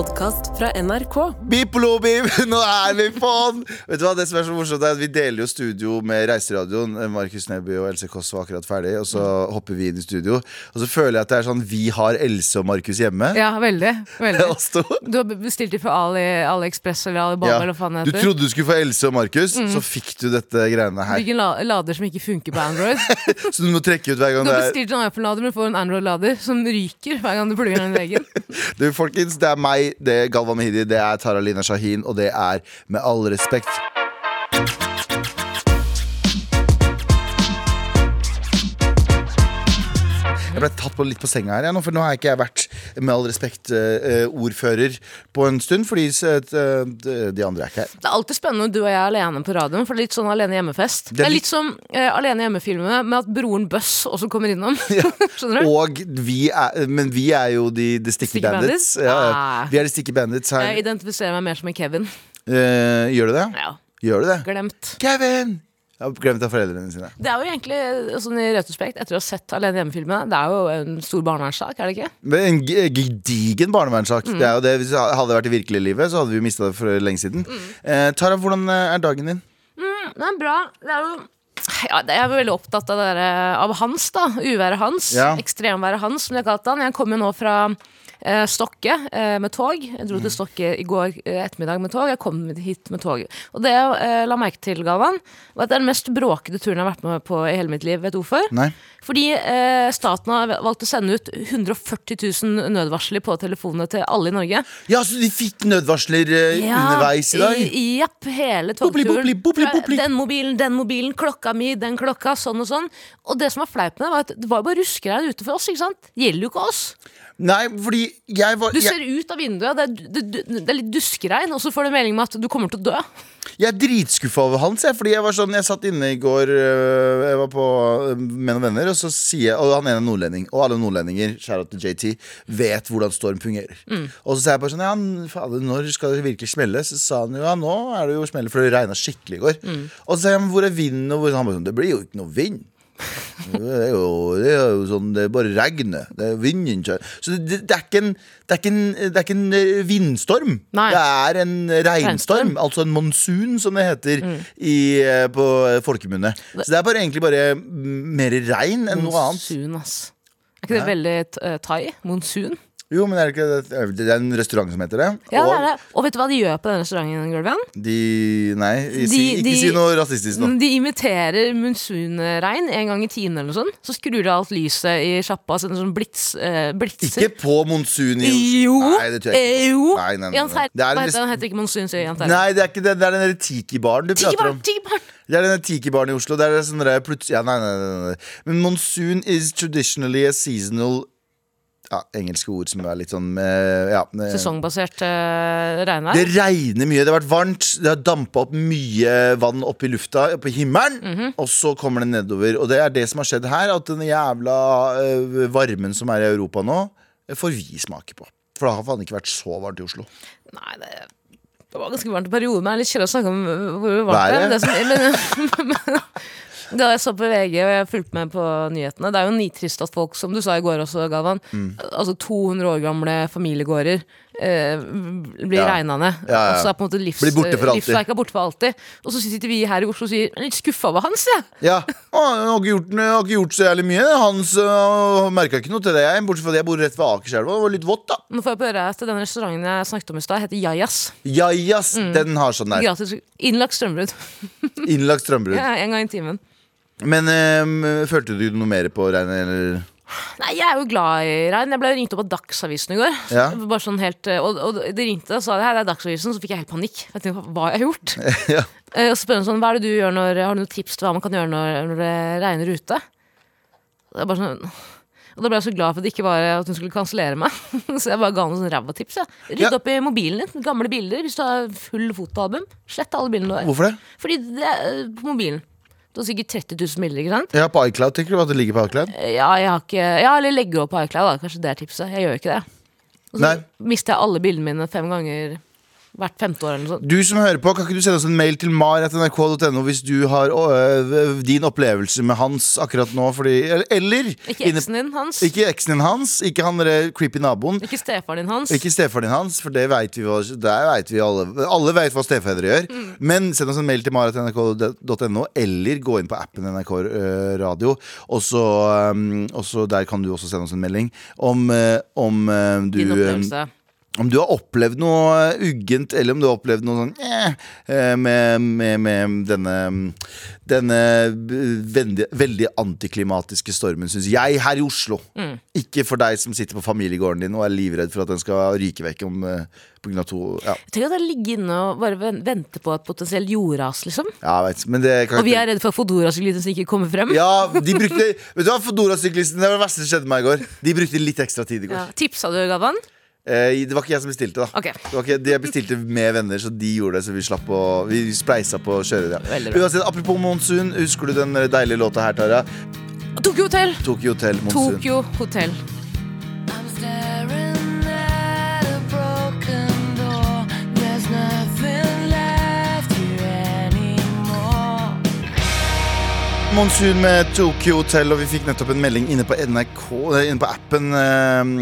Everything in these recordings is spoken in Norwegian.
podkast fra NRK. Bipolo bip, nå er vi på den! Vet du hva, Det som er så morsomt er at Vi deler jo studio med Reiseradioen. Markus Neby og Else Kåss var akkurat ferdig, og så hopper vi inn i studio. Og så føler jeg at det er sånn vi har Else og Markus hjemme. Ja, veldig. veldig. Oss to. Du har bestilt dem for Ali, AliExpress eller Alibaba Ja. eller hva faen det Du trodde du skulle få Else og Markus, så fikk du dette greiene her. Hvilken la lader som ikke funker på Android. Så du må trekke ut hver gang Du det har er bestilt en iPhone-lader, men får en Android-lader som ryker hver gang du plugger den i veggen. Du, folkens, det er meg, det er Galvan Mehidi, det er Tara Lina Shahin, og det er Med all respekt. Jeg ble tatt på litt på senga her, jeg, nå, for nå har jeg ikke vært med all respekt eh, ordfører på en stund. Fordi eh, de andre er ikke her. Det er alltid spennende når du og jeg er alene på radioen, for det er litt sånn alene hjemme-fest. Det er litt- som eh, alene hjemme-filmene med at broren Buss også kommer innom. Skjønner du? Og vi er, men vi er jo de, de Sticky. Bandits? Ja, ja. Ah. vi er de Sticky Bandits her. Jeg identifiserer meg mer som en Kevin. Eh, gjør du det? Ja, Gjør du det? Glemt. Kevin! Glemt av foreldrene sine. Det er jo egentlig sånn i retrospekt, etter å ha sett Alene hjemme-filmen, det er jo en stor barnevernssak, er det ikke? Men En gedigen barnevernssak. Mm. Det er jo det, Hvis det hadde vært i virkelige livet, så hadde vi mista det for lenge siden. Mm. Eh, Tara, hvordan eh, er dagen din? Det er bra. Det er jo ja, jeg er veldig opptatt av, der, av Hans, da. Uværet Hans. Ja. Ekstremværet Hans, som de har kalt han. Jeg kom jo nå fra eh, Stokke eh, med tog. Jeg dro Mm. til Stokke i går eh, ettermiddag med tog. Jeg kom hit med tog. Og det jeg eh, la merke til, Galvan, var at det er den mest bråkete turen jeg har vært med på i hele mitt liv. Vet du hvorfor? Nei? Fordi eh, staten har valgt å sende ut 140 000 nødvarsler på telefonene til alle i Norge. Ja, så de fikk nødvarsler eh, underveis i dag? i- hele togturen. bobli, bobli, bobli. Den mobilen, den mobilen, klokka mi, den klokka, sånn og sånn. Og det som var flaut med det, var at det var bare ruskeregn ute for oss, ikke sant? Gjelder jo ikke oss. Nei, fordi jeg var Du jeg, ser ut av vinduet, det er, det, det, er litt duskregn, og så får du melding med at du kommer til å dø. jeg er dritskuffa over Hans. Jeg, fordi jeg var sånn Jeg satt inne i går øh, Jeg var på øh, med noen venner, og så sier jeg Og han ene er nordlending. Og alle nordlendinger, kjære til JT, vet hvordan storm fungerer. Mm. Og så sa jeg bare sånn Ja, fader, når skal det virkelig smelle? Så sa han jo ja, nå er det jo smelle, for det regna skikkelig i går. Mm. Og så sa jeg men hvor er vinden? Og hvor, han bare sånn Det blir jo ikke noe vind. Det er jo, det er jo sånn Det bare regnet. Det er vinden kjører. Så det, det, er ikke en det er ikke en, det er ikke en eh, vindstorm. Nei. Det er en regnstorm. Altså en monsun, som det heter i, eh, på eh, folkemunne. Så det er bare, egentlig bare mm, mer regn enn noe annet. Monsun, ass. Er ikke det veldig thai? Monsun? Jo, men er det, ikke, det er en restaurant som heter det. Ja, det er det. Og vet du hva de gjør på den restauranten, Gulvian? de Nei, si, ikke de- si noe rasistisk nå. De imiterer monsunregn en gang i timen eller noe sånt. Så skrur de alt lyset i sjappa, så sånn blits, eh, blitser. Ikke på monsun i Jo! Nei, det tror jeg ikke. Eh, Jo! Nei, nei, nei, nei. Det er en den? heter ikke monsun, sier Jan Terje. Nei, det er ikke det. Det er den derre tiki-baren du prater om. Tiki -barn. Det er denne tiki-baren i Oslo. Det er sånn der plutselig ja, nei, nei, nei, nei. Men monsoon is traditionally a seasonal ja, Engelske ord som er litt sånn eh, ja, eh, Sesongbasert uh, regnvær. Det regner mye. Det har vært varmt. Det har dampa opp mye vann opp i lufta, opp i himmelen. Mhm. Og så kommer det nedover. Og det er det som har skjedd her. At den jævla uh, varmen som er i Europa nå, får vi smake på. For det har faen ikke vært så varmt i Oslo. Nei, det, det var ganske varmt i perioden, men det er litt kjedelig å snakke om hvor varmt det er. Det som, men, da jeg så på VG og jeg fulgte med på nyhetene Det er jo nitrist at folk, som du sa i går også, Galvan, Mm. altså 200 år gamle familiegårder eh, blir Ja. regna ned. Ja, ja. Og så er på en måte livs, Blir borte for alltid. borte for alltid. Og så sitter vi her i Oslo og sier Jeg er litt skuffa over Hans, jeg. Ja, ja. Han har ikke gjort, har ikke gjort så jævlig mye. Hans øh, merka ikke noe til det, jeg. Bortsett fra at jeg bor rett ved Akerselva. Det var litt vått, da. Nå får jeg på øret at den restauranten jeg snakket om i stad, heter Jajas. Jajas, Mm. den har sånn der. Gratis innlagt strømbrudd. Innlagt strømbrudd. Ja, en gang i timen. Men eh, følte du noe mer på regnet, eller? Nei, jeg er jo glad i regn. Jeg ble ringt opp av Dagsavisen i går. Ja. Bare sånn helt, og, og de ringte og sa det her er Dagsavisen, så fikk jeg helt panikk. Jeg tenkte, hva har jeg gjort? ja. Eh, Og så spør hun sånn, hva er det du gjør når, Har du noen tips til hva man kan gjøre når, når det regner ute? Det er bare sånn og da ble jeg så glad for at det ikke var at hun skulle kansellere meg. Så jeg bare ga henne sånn ræva tips. Ja. Rydd Ja. opp i mobilen din. Gamle bilder. Hvis du har full fotoalbum, slett alle bildene du har. Hvorfor det? Fordi det er på mobilen. Du har sikkert 30 000 bilder, ikke sant? Ja, på iCloud, tenker du at det ligger på iCloud? Ja, jeg har ikke Ja, eller legger opp på iCloud, da. Kanskje det er tipset. Jeg gjør ikke det. Og så Nei. mister jeg alle bildene mine fem ganger hvert femte år eller noe sånt. Du som hører på, kan ikke du sende oss en mail til mar.nrk.no hvis du har øh, din opplevelse med Hans akkurat nå? Fordi, eller, eller Ikke eksen din hans. Ikke eksen din hans, ikke han der creepy naboen. Ikke stefaren din hans. Ikke stefaren din hans, for det vet vi, hva, der vet vi alle. Alle vet hva stefedre gjør. Mm. Men send oss en mail til mar.nrk.no, eller gå inn på appen NRK eh, Radio. Og så, og så der kan du også sende oss en melding om, om du Din opplevelse. Om du har opplevd noe eh, uggent, eller om du har opplevd noe sånn eh, eh, med, med, med denne Denne veldig, veldig antiklimatiske stormen, syns jeg, her i Oslo. Mm. Ikke for deg som sitter på familiegården din og er livredd for at den skal ryke vekk om pga. to Ja, Tenk at jeg ligger inne og bare venter på et potensielt jordras, liksom. ja jeg vet, men det kan Og vi er redde for at Fodora-syklisten ikke kommer frem. ja, de brukte Vet du hva, Fodora-syklisten, det var det verste som skjedde meg i går. De brukte litt ekstra tid i går. Ja. Tipsa du, Gavan? Eh, det var ikke jeg som bestilte, da. Okay. Det var ikke, de jeg bestilte med venner, så de gjorde det. Så vi slapp å Vi spleisa på å kjøre det. Ja. Uansett, apropos monsun, husker du den deilige låta her, Tara? Tokyo Hotel! Tokyo Hotel Monsun. Tokyo Hotel. I'm staring Monsun med Tokyo Hotel, og vi fikk nettopp en melding inne på NRK eh, Inne på appen eh,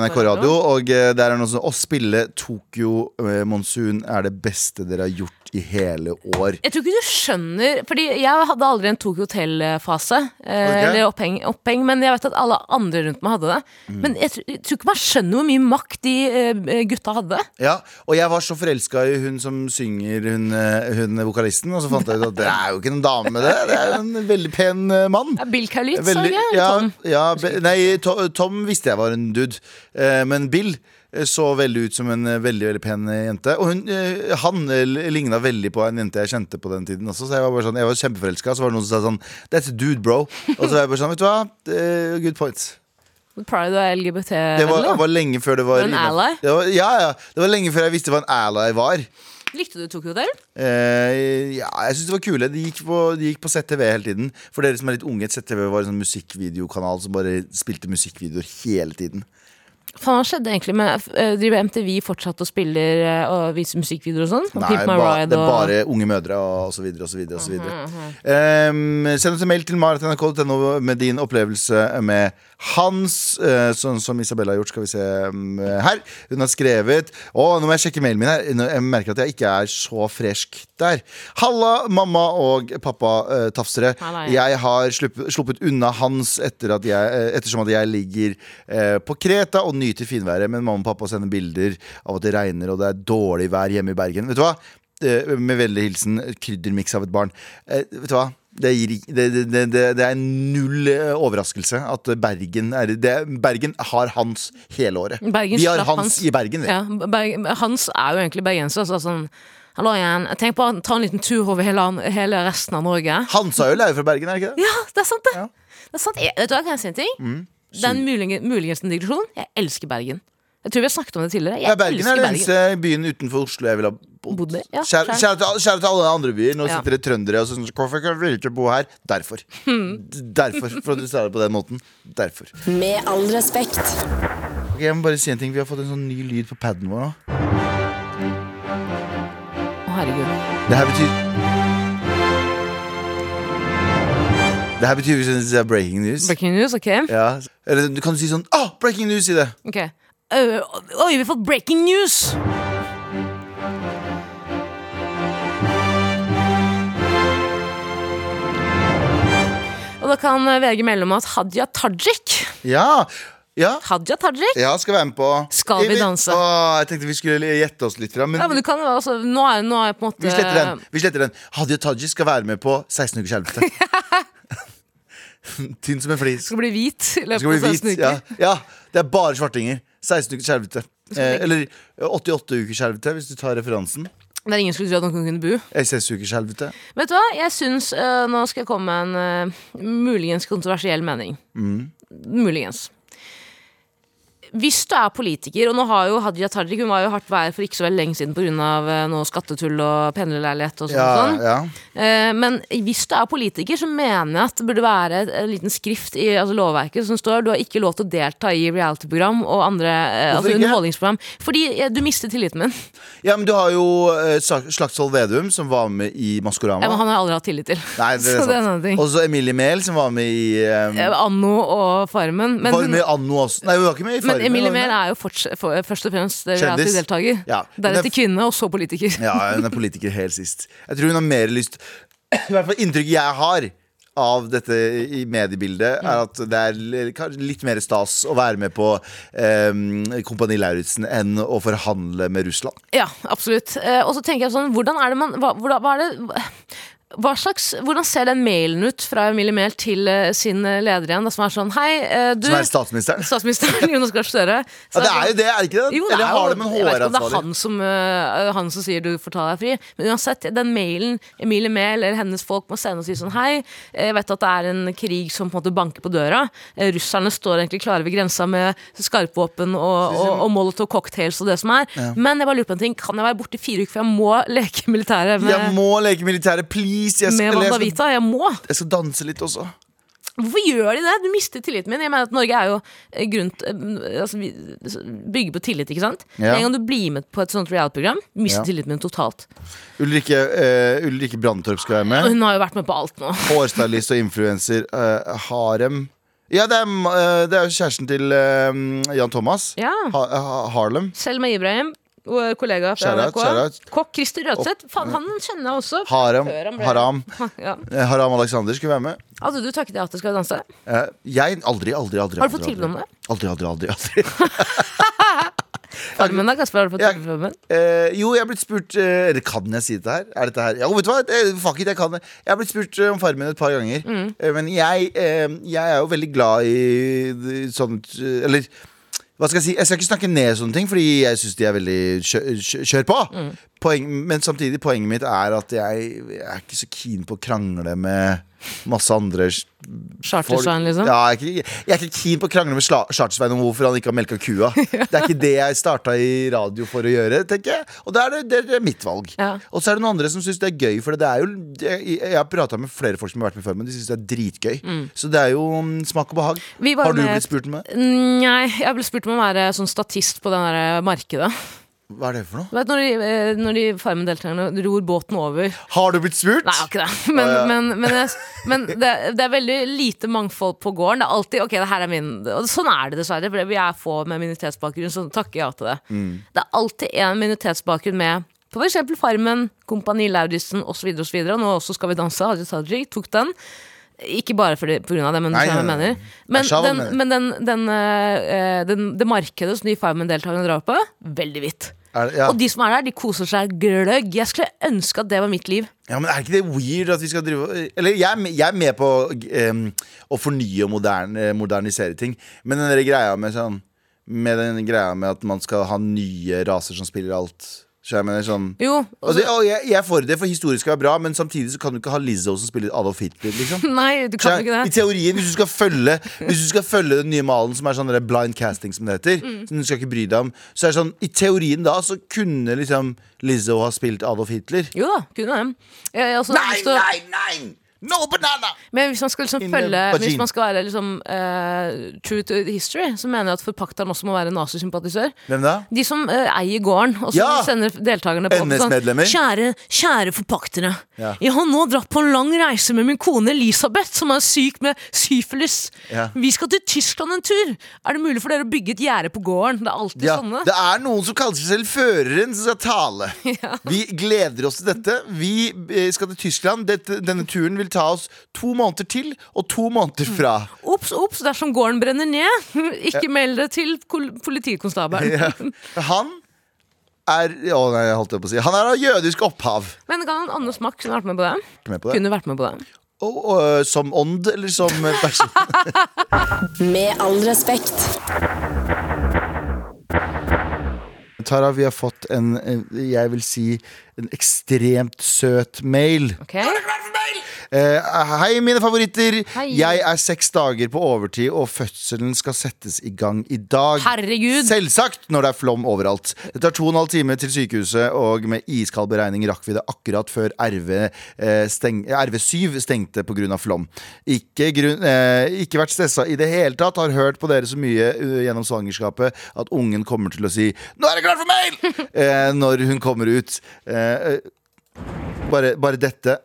NRK Radio. Og eh, der er det noe sånn Å spille Tokyo eh, Monsun er det beste dere har gjort i hele år. Jeg tror ikke du skjønner Fordi jeg hadde aldri en Tokyo Hotel-fase. Eh, Ok. Eller oppheng, oppheng, men jeg vet at alle andre rundt meg hadde det. Mm. Men jeg, tror- jeg tror ikke man skjønner hvor mye makt de eh, gutta hadde. Ja, Og jeg var så forelska i hun som synger, hun, eh, hun vokalisten. Og så fant jeg ut at det er jo ikke en dame, det. Det er jo en veldig pen eh, mann. Ja, Bill Kaulitz, sa jeg. ja, ja, nei, Tom, visste jeg var en dude. Eh, men Bill eh, så veldig ut som en veldig veldig pen jente. Og hun, han ligna veldig på en jente jeg kjente på den tiden også. Så jeg var bare sånn, jeg var kjempeforelska. Så var det noen som sa sånn That's a dude, bro. Og så var jeg bare sånn, vet du hva? Good points. Pride og Det var, var lenge før det var Var en ally? Det var, ja, ja. Det var lenge før jeg visste hva en ally var. Likte du Tokyo Hotel? Eh, ja, jeg synes det var kule. De gikk, på, de gikk på ZTV hele tiden. For dere som er litt unge, ZTV var en sånn musikkvideokanal som bare spilte musikkvideoer hele tiden. Faen, hva skjedde egentlig med eh, Driver MTV fortsatt og spiller eh, og viser musikkvideoer og sånn? Nei, ba, Ride det er og bare unge mødre og, og så videre og så videre. Og så videre. Um, send oss en mail til marit.nrk.no med din opplevelse med Hans, uh, sånn som Isabella har gjort. Skal vi se um, her. Hun har skrevet Å, nå må jeg sjekke mailen min her. Jeg merker at jeg ikke er så fresk der. Halla, mamma og pappa uh, tafsere. Halla, Jeg har sluppet, sluppet unna Hans etter at jeg, ettersom at jeg ligger på Kreta og nyter finværet, men mamma og pappa sender bilder av at det regner og det er dårlig vær hjemme i Bergen. Vet du hva? Med vennlig hilsen kryddermiks av et barn. Eh, vet du hva? Det, gir, det, det, det, er null eh, overraskelse at Bergen er det, Bergen har Hans hele året. Bergen Vi har Hans, Hans. i Bergen. Ja, Berg, Hans er jo egentlig bergenser. Så sånn Hallo igjen. Tenk på å ta en liten tur over hele, hele resten av Norge. Hans er jo lei fra Bergen, er ikke det? Ja, det er sant, det. Ja. Mm. det er sant. Jeg, vet du hva, kan jeg si en ting? Det er en mulige- muligens en digresjon. Jeg elsker Bergen. Jeg tror vi har snakket om det tidligere. Jeg Ja, Bergen er den eneste byen utenfor Oslo jeg ville ha bodd. I, ja, Kjære kjære til, kjære til alle andre byer. Nå Ja. sitter det trøndere og sånn Hvorfor kan vi ikke bo her? Derfor. Derfor. For at du sa det på den måten. Derfor. Med all respekt. Ok, jeg må bare si en ting Vi har fått en sånn ny lyd på paden vår nå. Å, herregud. Det her betyr Det her betyr hvis det er breaking news. Breaking news, ok? Ja. Eller du kan si sånn Å, breaking news! Si det. Ok. Ø, Oi, vi har fått breaking news! Og da kan VG melde om at Hadia Tajik Ja. Ja. Hadia Tajik? Ja, skal være med på Skal vi danse? Åh, jeg tenkte vi skulle gjette oss litt fram. Men Ja, men du kan jo også Nå er, nå er jeg på en måte vi sletter den. Vi sletter den. Hadia Tajik skal være med på 16 ukers helvete. Tynn som en flis. Skal bli hvit i løpet av 16 hvit. uker. Ja. ja, det er bare svartinger. 16 uker skjelvete. Eh, eller 88 uker skjelvete, hvis du tar referansen. Det er ingen skulle tro at noen kunne bo. SS ukers helvete. Vet du hva? Jeg syns uh, Nå skal jeg komme med en uh, muligens kontroversiell mening. Mm. Muligens. Hvis du er politiker, og nå har jo Hadia Tajik Hun var jo hardt vær for ikke så veldig lenge siden pga. noe skattetull og pendlerleilighet og sånn. Ja, sånn. ja. Eh, Men hvis du er politiker, så mener jeg at det burde være en liten skrift i altså lovverket som står du har ikke lov til å delta i reality-program og andre eh, altså underholdningsprogram. Fordi eh, du mister tilliten min. ja, men du har jo eh, Slagsvold Vedum, som var med i Maskorama. Ja, men han har jeg aldri hatt tillit til. Nei, det er så det en sant. Og så Emilie Mehl, som var med i um, Eh, Anno og Farmen. Men, Var hun med i Anno også? Nei, hun var ikke med i men Emilie Mehl er jo for, først og fremst reality-deltaker. Ja, Deretter det- kvinne, og så politiker. Ja, hun er politiker helt sist. Jeg tror hun har mer lyst I hvert fall inntrykket jeg har av dette i mediebildet, er at det er litt mer stas å være med på um, Kompani Lauritzen enn å forhandle med Russland. Ja, absolutt. Eh, og så tenker jeg sånn, hvordan er det man hva, hva er det slags, Hvordan ser den mailen ut fra Emilie Mehl til eh, sin eh, leder igjen? Som er sånn Hei, eh, du Som er statsministeren. Statsministeren Jonas Gahr Støre. Ja, det er jo det, er det ikke det? Jo, det Eller er har det med om det er han som, han som sier du får ta deg fri. Men uansett, den mailen Emilie Mehl eller hennes folk må sende og si sånn Hei, jeg vet at det er en krig som på en måte banker på døra. Russerne står egentlig klare ved grensa med skarpvåpen og, og, og molotov cocktails og det som er. Men jeg bare lurer på en ting. Kan jeg være borte i fire uker, for jeg må leke militæret med, Jeg må leke militæret, please! Jeg med skal, eller Wanda jeg Vita? Jeg må! jeg skal danse litt også. Hvorfor gjør de det? Du mister tilliten min. Jeg mener at Norge er jo grunnt eh, altså, bygger på tillit, ikke sant? Ja. En gang du blir med på et sånt reality-program, mister Ja. tilliten min totalt. Ulrikke, uh, Ulrikke Brandtorp skal være med. hun har jo vært med på alt nå. Hårstylist og influenser. Uh, harem. Ja, det er, eh, det er jo kjæresten til eh, Jan Thomas. Ja. Ha, ha, Harlem. Selma Ibrahim, kollega fra Shout NRK. shout. Kokk Christer Rødseth. Faen, han kjenner jeg også. Haram. Før han ble- Haram. Ja. Eh, Haram Alexander skulle være med. Hadde du takket ja til Skal vi danse? Eh, jeg aldri, aldri, aldri. Har du fått aldri, tilbud om det? Aldri, aldri, aldri, aldri. Farmen da, Kasper, har du fått Ja. tilbud om det? Eh, jo, jeg har blitt spurt eh, Eller kan jeg si dette her? Er dette her? Ja, vet du hva? Eh, fuck it, jeg kan det. Jeg har blitt spurt eh, om Farmen et par ganger. Mm. Eh, men jeg, eh, jeg er jo veldig glad i det- sånt eh, Eller hva skal jeg si? Jeg skal ikke snakke ned sånne ting, fordi jeg syns de er veldig kjør, kjør, kjør på. Mm. Poeng, men samtidig, poenget mitt er at jeg, jeg er ikke så keen på å krangle med masse andre Chartersvein, liksom? Ja, jeg, er ikke, jeg er ikke keen på å krangle med Chartersvein om hvorfor han ikke har melka kua. Det er ikke det jeg starta i radio for å gjøre, tenker jeg. Og det er det, det, er mitt valg. Ja. Og så er det noen andre som syns det er gøy, for det er jo Jeg, jeg har prata med flere folk som har vært med før, men de syns det er dritgøy. Så det er jo mm, smak og behag. Har du med- blitt spurt om det? Nei, jeg ble spurt om å være sånn statist på det der markedet. Hva er det for noe? Vet når de, eh, når de Farmen-deltakerne ror båten over Har du blitt spurt? Nei, jeg har ikke det. Men, ja. men, men, jeg, men det, det er veldig lite mangfold på gården. Det er alltid ok, det her er min Og sånn er det dessverre, for vi er få med minoritetsbakgrunn, så takker ja til det. Mm. Det er alltid en minoritetsbakgrunn med på f.eks. Farmen, Kompani Lauritzen osv. Og, så videre, og nå også Skal vi danse. Haji Tajik tok den. Ikke bare på grunn av det, men, Nei, nei, nei. men, den, men den, den, den, det markedet som de Farmen-deltakerne drar på, veldig hvitt. Det, ja. Og de som er der, de koser seg gløgg. Jeg skulle ønske at det var mitt liv. ja, men Er ikke det weird at vi skal drive Eller jeg, er med- jeg er med på um, å fornye og moderne, modernisere ting, men den greia med sånn Med den greia med at man skal ha nye raser som spiller alt. Jeg mener sånn Jo, det, og jeg, jeg er for det, for historie skal være bra, men samtidig så kan du ikke ha Lizzo som spiller Adolf Hitler. liksom Nei, du kan jeg, ikke I teorien, hvis du følge Hvis du skal følge den nye malen som er sånn blind casting, som det heter, Mm. som du skal ikke bry deg om, så er det sånn I teorien da så kunne liksom Lizzo ha spilt Adolf Hitler. Jo da, kunne det. Nei, nei, nei! No banana! Men hvis man skal liksom følge Hvis man skal være liksom uh, true to history, så mener jeg at forpakteren også må være nazisympatisør. Hvem da? De som uh, eier gården, og som Ja! sender deltakerne på NS-medlemmer. Kjære, kjære forpaktere. Ja. Jeg har nå dratt på en lang reise med min kone Elisabeth, som er syk med syfilis. Ja. Vi skal til Tyskland en tur. Er det mulig for dere å bygge et gjerde på gården? Det er alltid Ja, sånne. det er noen som kaller seg selv føreren, som skal tale. Vi gleder oss til dette. Vi eh, skal til Tyskland. Dette, denne turen vil ta oss to måneder til, og to måneder fra. Ops, ops, dersom gården brenner ned, ikke meld det til politikonstabelen. Ja. Han er Å nei, jeg holdt på å si Han er av jødisk opphav. Men kan han Anders Mack kunne vært med på det? Med på det. Kunne vært med på det. Og, og, som ånd, eller som person? Med all respekt. Tara, vi har fått fått en, jeg vil si, en ekstremt søt mail. Okay. Uh, hei, mine favoritter. Hei. Jeg er seks dager på overtid, og fødselen skal settes i gang i dag. Herregud. Selvsagt når det er flom overalt. Det tar to og en halv time til sykehuset, og med iskald beregning rakk vi det akkurat før RV, eh, steng, RV7 stengte pga. flom. Ikke, grunn, eh, ikke vært stressa i det hele tatt. Har hørt på dere så mye uh, gjennom svangerskapet at ungen kommer til å si 'Nå er det klart for mail!' eh, når hun kommer ut. Eh, eh, bare, bare dette.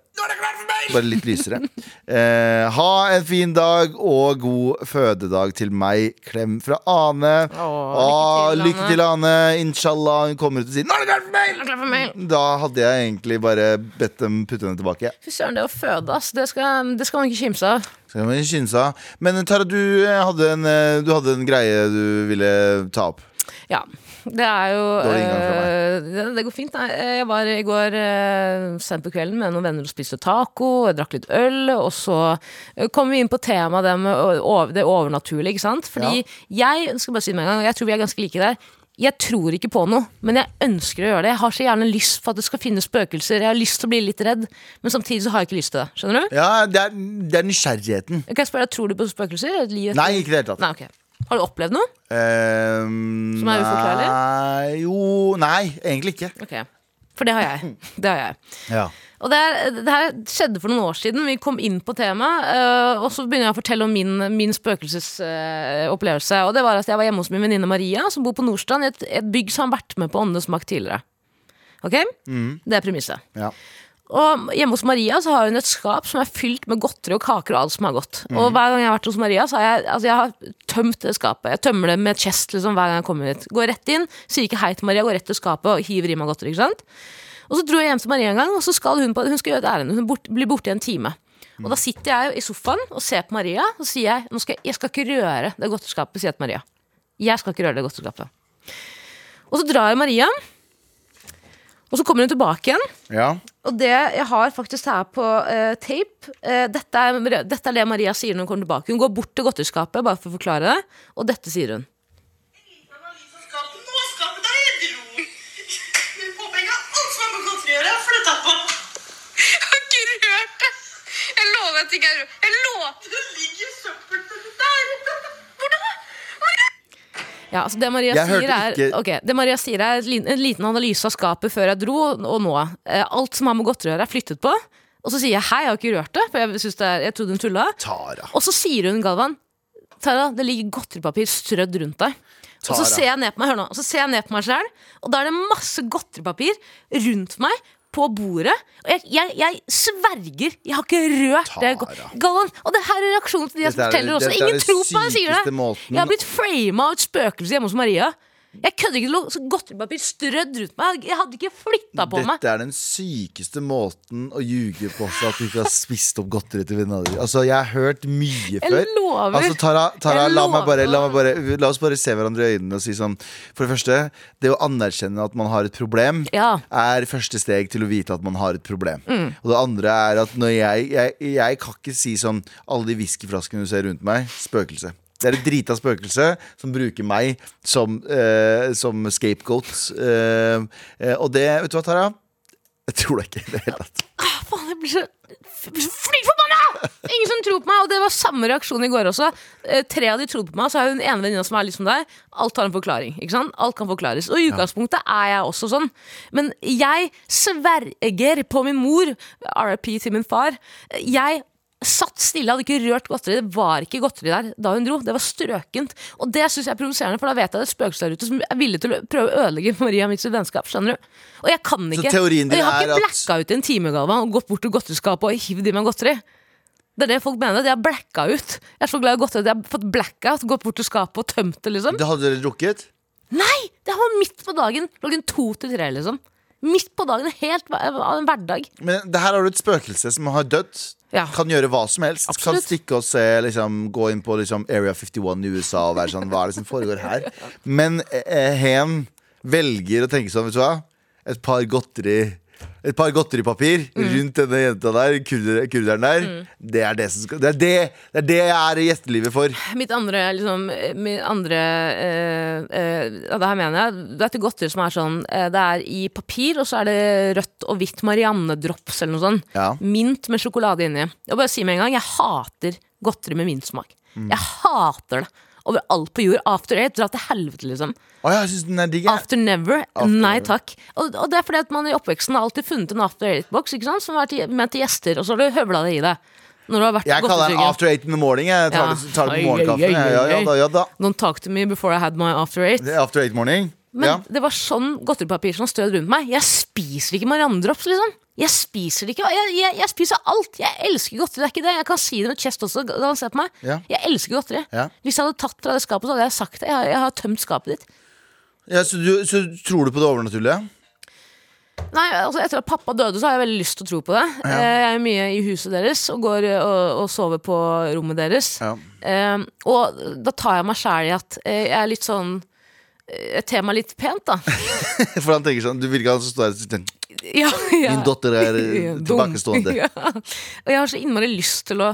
Bare litt lysere. Eh, ha en fin dag og god fødedag til meg. Klem fra Ane. Åh, lykke, lykke til, Ane. Inshallah hun kommer ut og sier 'Nå er det klart for mail!' Klar for mail. Da hadde jeg egentlig bare bedt dem putte henne tilbake. Fy søren, det å føde, ass. Det skal, det skal man ikke kimse av. Så kan man skynde seg. Men Tara, du eh, hadde, en, eh, du hadde en greie du ville ta opp. Ja. Det er jo meg. eh, det, det går fint. Jeg var i går uh, sent på kvelden med noen venner og spiste taco. Jeg drakk litt øl, og så eh, kom vi inn på temaet det med det overnaturlige. Ikke sant? Fordi jeg skal bare si det med en gang, jeg tror vi er ganske like der. Jeg tror ikke på noe, men jeg ønsker å gjøre det. Jeg har så gjerne lyst for at det skal finnes spøkelser. Jeg har lyst til å bli litt redd, men samtidig så har jeg ikke lyst til det. Skjønner du? Ja, det er, det er nysgjerrigheten. Kan jeg spørre deg, Tror du på spøkelser? Nei, ikke i det hele tatt. Nei, ok. Har du opplevd noe? Um, Som er uforklarlig? Nei, jo Nei, egentlig ikke. Ok, For det har jeg. Det har jeg. Ja. Og det, her, det her skjedde for noen år siden. Vi kom inn på temaet. øh, og så begynner jeg å fortelle om min, min spøkelsesopplevelse. og det var at jeg var hjemme hos min venninne Maria, som bor på Nordstrand, i et, et bygg som har vært med på Åndenes makt tidligere. Ok? Det er premisset. ja. Og hjemme hos Maria så har hun et skap som er fylt med godteri og kaker og alt som er godt. Og hver gang jeg har vært hos Maria, så har jeg, altså jeg har tømt det skapet. Jeg tømmer det med chest liksom, hver gang jeg kommer hit. Går rett inn, sier ikke hei til Maria, går rett til skapet og hiver i meg godteri. ikke sant? Og så dro jeg hjem til Maria en gang, og så skal hun, på, hun skal gjøre et ærend. Hun bort, blir borte i en time. Og da sitter jeg i sofaen og ser på Maria, og sier jeg nå skal, jeg skal ikke røre det godteriskapet, sier jeg til Maria. Jeg skal ikke røre det godteriskapet. Og så drar jeg Maria, og så kommer hun tilbake igjen. ja. Og det jeg har faktisk her på uh, tape uh, dette, er, dette er det Maria sier når hun kommer tilbake. Hun går bort til godteriskapet bare for å forklare det, og dette sier hun. Skapet, nå er skapet der jeg dro. Du påpeker alt som har med godteri å gjøre, og flytta på. Jeg har ikke rørt det. Jeg lover at jeg ikke har rørt Jeg lover. Det ligger søppel der. Hvor da? Ja, altså det Maria er okay, det Maria sier er en liten- en analyse av skapet før jeg dro, og nå. Eh, alt som har med godteri å gjøre, er flyttet på. Og så sier jeg hei, jeg har ikke rørt det, for jeg, det er, jeg trodde hun tulla. Tara. Og så sier hun, Galvan, Tara, det ligger godteripapir strødd rundt deg. Og Tara. så ser jeg ned på meg, hør nå, og så ser jeg ned på meg selv, og da er det masse godteripapir rundt meg på bordet. Og jeg, jeg, jeg sverger, jeg har ikke rørt det. Galvan, og det her er reaksjonen til de som er- forteller også. Ingen tror på meg, sier det. Jeg har blitt frama av et spøkelse hjemme hos Maria. Jeg kødder ikke, det lå så godteripapir strødd rundt meg. Jeg hadde ikke flytta på meg. Dette er den sykeste måten å ljuge på så at du ikke har spist opp godteri til venninna di. Altså, jeg har hørt mye før. lover. Altså, Tara, Tara Jeg la, meg bare, la, lover. meg bare, la oss bare se hverandre i øynene og si sånn For det første, det å anerkjenne at man har et problem, Ja. er første steg til å vite at man har et problem. Mm. Og det andre er at når jeg, jeg Jeg kan ikke si sånn Alle de whiskyflaskene du ser rundt meg, spøkelse. Det er et drita spøkelse som bruker meg som, uh, som scapegoat. Uh, uh, og det, vet du hva, Tara? Jeg tror det ikke i det hele tatt. Faen, jeg blir så fly forbanna! Ingen som tror på meg, og det var samme reaksjon i går også. Eh, tre av de trodde på meg, så har hun en ene venninna som er litt som deg. Alt har en forklaring. ikke sant? Alt kan forklares. Og i utgangspunktet er jeg også sånn. Men jeg sverger på min mor, RIP til min far. Jeg satt stille, hadde ikke rørt godteri. Det var ikke godteri der da hun dro. Det var strøkent. Og det syns jeg er provoserende, for da vet jeg det er spøkelser der ute som er villige til å prøve å ødelegge Maria mitt vennskap. Skjønner du? Og jeg kan ikke. teorien din og jeg har ikke ikke at- ut en timegave og gått bort til godteriskapet og hivd i meg godteri. Det er det folk mener. De har blacka ut. Jeg er så glad i godteri. De har fått blackout, gått bort til skapet og tømt det, liksom. Det hadde dere drukket? Nei! Det var midt på dagen. Klokken to til tre, liksom. Midt på dagen. Helt av en hverdag. Men det her har du et spøkelse som har dødd. Ja. Kan gjøre hva som helst. Kan stikke og se, liksom, gå inn på liksom, Area 51 i USA og være sånn Hva er det som foregår her? Men eh, hen velger å tenke sånn, vet du hva? Et par godteri et par godteripapir Mm. rundt denne jenta der, kurder, kurderen der. Det er det som skal Det er det, det er det jeg er i gjestelivet for. Mitt andre, liksom, mitt andre øh, øh, ja, Det her mener jeg. Det er godteri som er sånn eh, Det er i papir, og så er det rødt og hvitt Marianne-drops eller noe sånt. Ja. Mint med sjokolade inni. Jeg bare si med en gang, jeg hater godteri med mintsmak. Mm. Jeg hater det. Over alt på jord. After eight, dra til helvete, liksom. Oh, digg. After never. After Nei takk. Og, og det er fordi at man i oppveksten har alltid funnet en after eight-boks ikke sant? som har vært ment til gjester, og så har du høvla det i deg. Når du har vært Jeg kaller den after eight in the morning. Jeg tar, Ja. det, tar det på morgenkaffen. Ja, ja, da, ja da. Don't talk to me before I had my after eight. Er after eight morning. Men ja. det var sånn godteripapir som stød rundt meg. Jeg spiser ikke Marianne-drops, liksom. Jeg spiser det ikke. Jeg, jeg, jeg spiser alt. Jeg elsker godteri. Det er ikke det. Jeg kan si det med chest også. Da han ser på meg. Ja. Jeg elsker godteri. Ja. Hvis jeg hadde tatt fra det skapet, så hadde jeg sagt det. Jeg har, jeg har tømt skapet ditt. Ja, så, du, så tror du på det overnaturlige? Nei, altså Etter at pappa døde, så har jeg veldig lyst til å tro på det. Eh, Jeg er mye i huset deres og går eh, og, og sover på rommet deres. Ja. Eh, og da tar jeg meg sjæl i at jeg er litt sånn eh, tema litt pent, da. For han tenker sånn Du vil ikke ha han som står her sier Ja, ja. Min datter er eh, tilbakestående. Ja. Og jeg har så innmari lyst til å,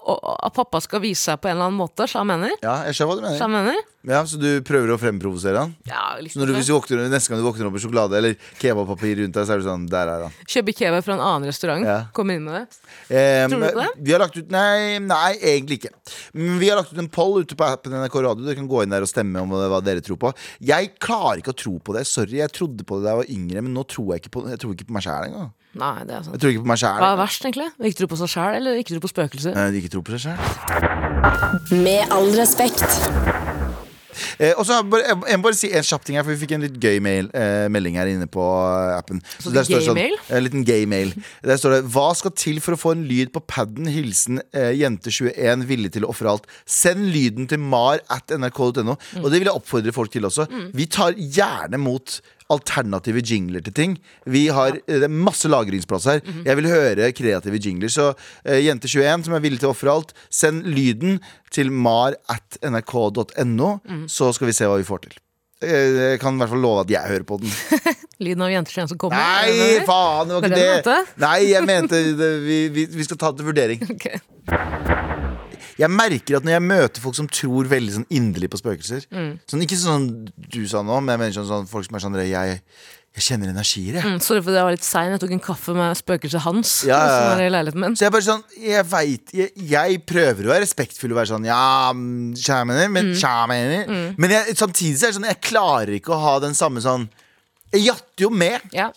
at pappa skal vise seg på en eller annen måte. Så han mener. Ja, jeg skjønner hva du Så mener. han mener. Ja, Så du prøver å fremprovosere han? Ja, liksom Så når du, hvis du våkner, neste gang du våkner opp med sjokolade eller kebabpapir rundt deg, så er du sånn Der er han. Kjøper kebab fra en annen restaurant. Ja. Kommer inn med det. Eh, Tror du på det? Vi har lagt ut Nei, nei, egentlig ikke. Men vi har lagt ut en poll ute på appen NRK Radio. Dere kan gå inn der og stemme om hva dere tror på. Jeg klarer ikke å tro på det. Sorry, jeg trodde på det da jeg var yngre, men nå tror jeg ikke på, jeg tror ikke på meg sjæl engang. Nei, det er sant. Jeg tror ikke på meg Hva er verst, egentlig? Ikke tro på seg sjæl, eller ikke tro på spøkelser? Eh, Ikke tro på seg sjæl. Med all respekt. Eh, og så bare, jeg, jeg må bare si en kjapp ting her, for vi fikk en litt gøy mail, eh, melding her inne på eh, appen. Så der står det gay mail? En liten gay mail. Der står det Hva skal til for å få en lyd på padden? Hilsen eh, jente21 villig til å ofre alt. Send lyden til mar at nrk.no. Mm. Og det vil jeg oppfordre folk til også. Vi tar gjerne mot alternative jingler til ting. Vi har eh, det er masse lagringsplass her. Mhm. Jeg vil høre kreative jingler. Så uh, jente21 som er villig til å ofre alt, send lyden til mar at nrk.no, Mhm. så skal vi se hva vi får til. Eh, Jeg kan i hvert fall love at jeg hører på den. Lyden av jenter som kommer? er Nei, faen! Det var ikke det det. Nei, jeg mente det, vi, vi, vi skal ta det til vurdering. Ok. Jeg merker at når jeg møter folk som tror veldig sånn inderlig på spøkelser Mm. sånn, Ikke sånn du sa nå, men jeg mener sånn, sånn folk som er sånn jeg, jeg kjenner energier, jeg. Mm, sorry for det, jeg var litt sein. Jeg tok en kaffe med spøkelset hans. Ja, ja, i leiligheten min. Så jeg bare sånn Jeg vet Jeg, jeg prøver å være respektfull og være sånn Ja, mm, tja, mener, Mm. men tja, mener. Men jeg, samtidig så er det sånn Jeg klarer ikke å ha den samme sånn Jeg jatter jo med. Ja.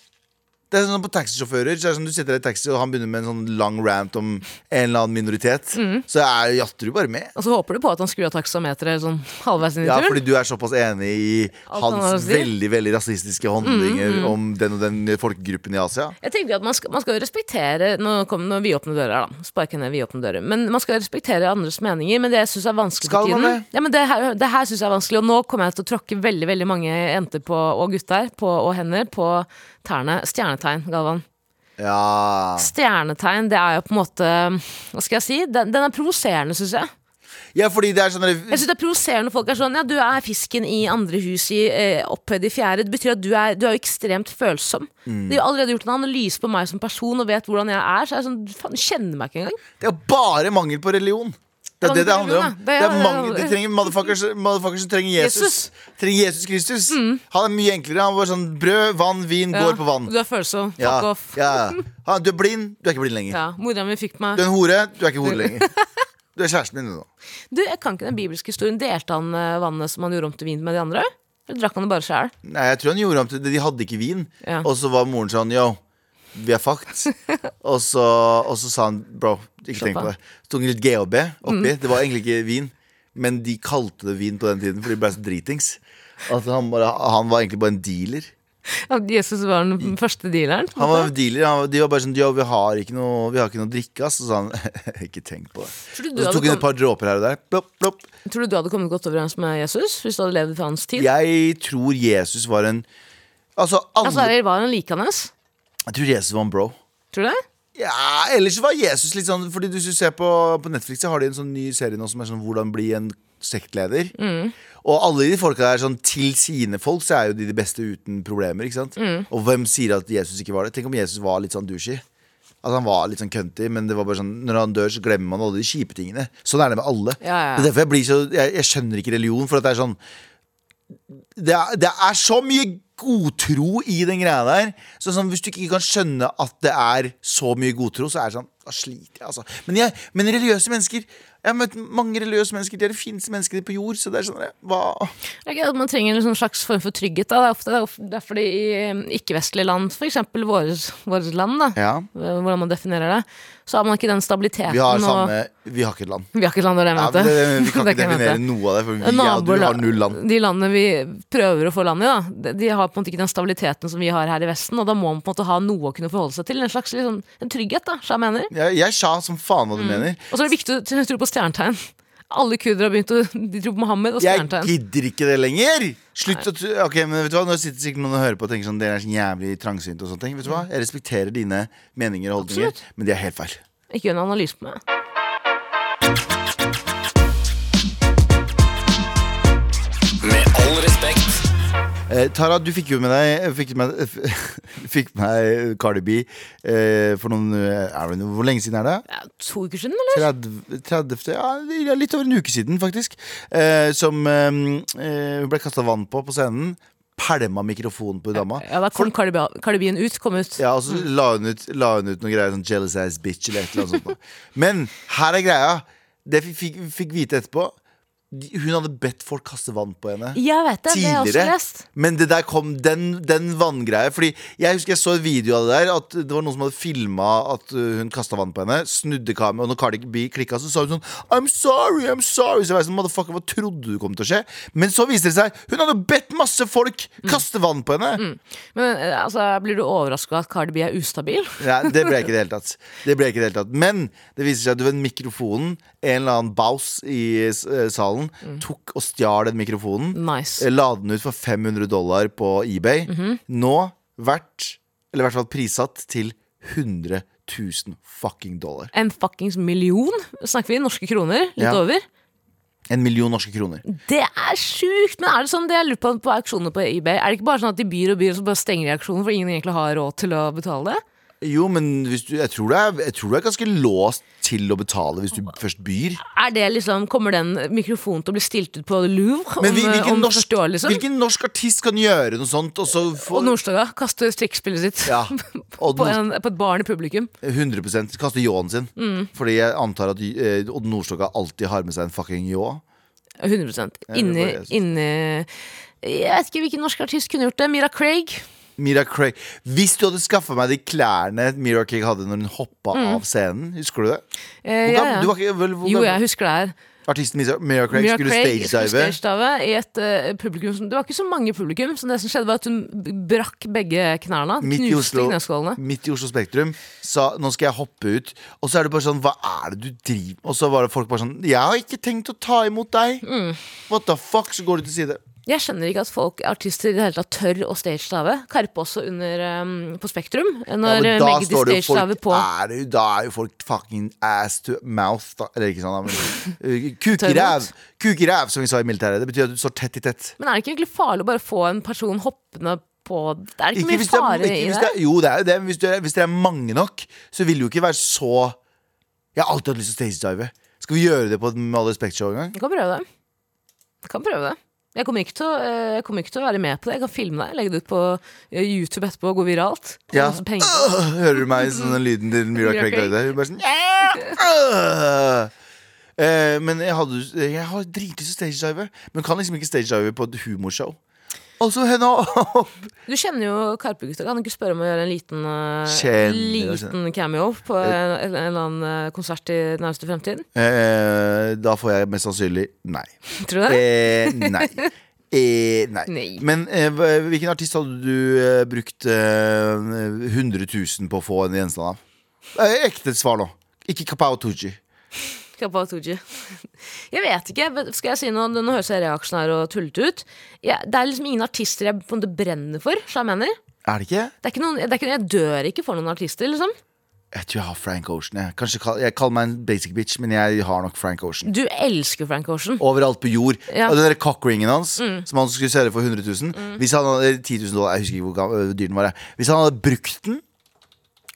Det er sånn på taxisjåfører så er det sånn, Du sitter i taxi, og han begynner med en sånn lang rant om en eller annen minoritet. Mm. Så er, jatter du bare med. Og så håper du på at han skrur av taksameteret sånn halvveis inn i Ja, turen. fordi du er såpass enig i Alt han har å hans si. Mm, veldig veldig rasistiske holdninger om den og den folkegruppen i Asia. Jeg tenker at man skal, man skal jo respektere Nå kommer vi åpner dører, da. Sparker ned vi åpner dører. Men man skal respektere andres meninger. Men det jeg syns er vanskelig Skal for man tiden det? Ja, men det her, det her synes jeg er vanskelig, og nå kommer jeg til å tråkke veldig veldig mange jenter på, og gutter på, og hender på tærne. Stjernetegn, Galvan. Ja. Stjernetegn, det er jo på en måte Hva skal jeg si? Den, den er provoserende, syns jeg. ja, fordi det er sånn Jeg synes det er provoserende når folk er sånn Ja, du er fisken i andre hus i eh, opphøyd i fjerde. Det betyr at du er, du er jo ekstremt følsom. Mm. De har allerede gjort en analyse på meg som person og vet hvordan jeg er. Så jeg er sånn, faen, kjenner meg ikke engang. Det er bare mangel på religion. Det er det det handler om. Det er- mange, de trenger motherfuckers, motherfuckers som trenger Jesus. Mm. Trenger Jesus Kristus. Han er mye enklere. Han var sånn brød, vann, vin, går på vann. Du er følsom. Fuck Ja, off. ja. Han, du er blind, du er ikke blind lenger. Ja, Mora mi fikk meg Du er en hore, du er ikke hore lenger. Du er kjæresten min nå. Du, jeg kan ikke den bibelske historien. Delte han eh, vannet som han gjorde om til vin med de andre? Eller drakk han det bare sjæl? Nei, jeg tror han gjorde om til De hadde ikke vin. Ja. Og så var moren sånn Yo, vi er fucked. og, så, og så sa han bro, ikke tenk på det. Så tok han litt GHB oppi. Mm. Det var egentlig ikke vin, men de kalte det vin på den tiden, for de ble så dritings. Altså, han, bare, han var egentlig bare en dealer. At Jesus var den første dealeren? Han var dealer han, De var bare sånn vi har ikke noe, vi har ikke noe drikke. Så sa han Ikke tenk på det. Så tok han et par dråper her og der. Plopp, plopp. tror du du hadde kommet godt overens med Jesus hvis du hadde levd i hans tid? Jeg tror Jesus var en Altså, alle Altså, var han likende? Jeg tror Jesus var en bro. Tror du det? Ja, ellers var Jesus litt sånn Fordi du ser på, på Netflix så har de en sånn ny serie nå som er sånn Hvordan bli en sektleder. Og alle de folka der sånn til sine folk Så er jo de de beste uten problemer. Ikke sant? Mm. Og hvem sier at Jesus ikke var det? Tenk om Jesus var litt sånn douchey. At han var litt sånn cunty, men det var bare sånn når han dør, så glemmer man alle de kjipe tingene. Sånn er det med alle. Ja, ja. Det er derfor jeg blir så Jeg, jeg skjønner ikke religion, for at det er sånn det er, det er så mye godtro i den greia der. Så sånn, hvis du ikke kan skjønne at det er så mye godtro, så er det sånn Da sliter jeg, altså. Men, jeg, men religiøse mennesker Jeg har møtt mange religiøse mennesker. De er de fineste menneskene på jord. Så det er sånn hva? Det at Man trenger en sånn slags form for trygghet. Da. Det er ofte det er det er fordi i eh, ikke-vestlige land, f.eks. vårt land, da, Ja. hvordan man definerer det, så har man ikke den stabiliteten. Vi har og- Vi har ikke et land. Vi har ikke et land, det er det Ja, jeg mente. vi kan ikke definere noe av det, for vi ja, du har null land. De landene vi prøver å få land i, da, de, har på en måte ikke den stabiliteten som vi har her i Vesten. Og da må man på en måte ha noe å kunne forholde seg til. En slags liksom, en trygghet, da, jeg mener. Jeg, jeg sa som faen hva du Mm. mener. Og så er det viktig å tro på stjernetegn. Alle kurdere har begynt å De tror på Mohammed og Jeg stjernetegn. gidder ikke det lenger! Slutt å Ok, men vet du hva Nå sitter sikkert noen og hører på og tenker sånn Dere er så jævlig trangsynt og sånne ting. Vet du hva? Jeg respekterer dine meninger og holdninger, Absolutt. men de er helt feil. Ikke gjør en analyse på meg. Eh, Tara, du fikk jo med deg Fikk med, fikk med deg Cardi B eh, for noen eh, er det noe- Hvor lenge siden er det? Ja, to uker siden, eller? 30, 30, ja, litt over en uke siden, faktisk. Eh, som eh, eh, Hun ble kasta vann på på scenen. Pælma mikrofonen på dama. Ja, da kom B-en ut. Kom ut. Ja, og så la hun ut, la hun ut noen greier sånn jealous ass bitch eller et eller annet sånt. Men her er greia. Det vi fikk, fikk vite etterpå Hun hadde bedt folk kaste vann på henne. Jeg vet det, det har jeg også lest. Men det der kom den, den vanngreia. Fordi jeg husker jeg så en video av det der. At det var noen som hadde filma at uh, hun kasta vann på henne. Snudde kameraet, og når Cardi B klikka, så sa hun sånn I'm sorry, I'm sorry. Så jeg var sånn, Motherfucker, hva trodde du kom til å skje? Men så viste det seg hun hadde bedt masse folk kaste vann på henne. Men eh, altså, Blir du overraska at Cardi B er ustabil? Ja, det ble jeg ikke i det hele tatt. Det ble jeg ikke i det hele tatt Men det viser seg at den mikrofonen, en eller annen baus i eh, salen, tok og stjal den mikrofonen. Nice. eh, La den ut for 500 dollar på eBay. Nå verdt, eller i hvert fall prissatt til 100 000 fucking dollar. En fuckings million? Snakker vi norske kroner? Litt Ja. over? En million norske kroner. Det er sjukt! Men er det sånn, det jeg lurer på på auksjoner på eBay Er det ikke bare sånn at de byr og byr, og så bare stenger de auksjonen, for ingen egentlig har råd til å betale det? Jo, men hvis du, jeg, tror er, jeg tror du er ganske låst til å betale hvis du først byr. Er det liksom, Kommer den mikrofonen til å bli stilt ut på Louvre Men om, hvilken, om norsk, 40 år, liksom? hvilken norsk artist kan gjøre noe sånt? Og så få, Og Nordstoga kaster strikkspillet sitt Ja, på, en, på et barn i publikum. 100% kaste ljåen sin. Mm. Fordi jeg antar at eh, Odd Nordstoga alltid har med seg en fucking ljå. 100 det Inni, inni Jeg vet ikke hvilken norsk artist kunne gjort det. Mira Craig. Mira Craig Hvis du hadde skaffa meg de klærne Mira Craig hadde når hun hoppa av scenen, husker du det? Eh, Mm. ja, ja. Du var ikke, vel, Jo, jeg husker det her. Artisten Mira, Craig Mira skulle stagedive. Stage i et uh, publikum som Det var ikke så mange publikum, så det som skjedde, var at hun brakk begge knærne. Midt i, Oslo, midt i Oslo Spektrum sa nå skal jeg hoppe ut. Og så er det bare sånn, hva er det du driver med?' Og så var det folk bare sånn Jeg har ikke tenkt å ta imot deg. Mm. What the fuck? Så går du til side. Jeg skjønner ikke at folk, artister i det hele tatt tør å stagestave. Karpe også under, um, på Spektrum. Når ja, det jo folk på er det, Da er jo folk fucking ass to mouth. Da. Eller ikke sånn, men uh, Kuk i ræv, Kuk i ræv, som vi sa i militæret. Det betyr at du står tett i tett. Men er det ikke egentlig farlig å bare få en person hoppende på Det er ikke, Ikke mye det fare i det? det jo, det er jo det, men hvis det er, hvis det er mange nok, så vil det jo ikke være så Jeg har alltid hatt lyst til å stagedive. Skal vi gjøre det på et Med all respekt-show en gang? Vi kan prøve det. Jeg kan prøve det. Jeg kommer, ikke til å, eh, jeg kommer ikke til å være med på det. Jeg kan filme deg, legge det ut på eh, YouTube etterpå og gå viralt. Ja. Hører du meg sånn den lyden til Mira Craig lagde? Hun bare sånn «Ja, øh». Eh, Men jeg, hadde, jeg har dritlyst til stagedive, men kan liksom ikke stagedive på et humorshow. Altså, henne opp! Du kjenner jo Karpe-gutta. Kan du ikke spørre om å gjøre en liten, eh, Kjenner, liten cameo på en, en eller annen eh, konsert i nærmeste fremtid? Eh, Da får jeg mest sannsynlig nei. Tror du det? Eh, nei. Eh, nei. Nei. Men eh, hvilken artist hadde du brukt eh, 100 000 på å få en gjenstand av? Ekte svar nå. Ikke Kapao Tuji. Kappa Tooji. Jeg vet ikke. Skal jeg si noe? Nå høres jeg reaksjonær og tullete ut. Jeg, det er liksom ingen artister jeg på en måte brenner for. Så jeg mener Er det ikke? det er ikke noen, det er ikke, Jeg dør ikke for noen artister, liksom. Jeg tror jeg har Frank Ocean. Jeg, Kanskje jeg kaller meg en basic bitch, men jeg har nok Frank Ocean. Du elsker Frank Ocean. Overalt på jord. Ja. Og den der cockringen hans, som han skulle selge for 100 000 Hvis han hadde 10 000 dollar, jeg husker ikke hvor dyr den var. Hvis han hadde brukt den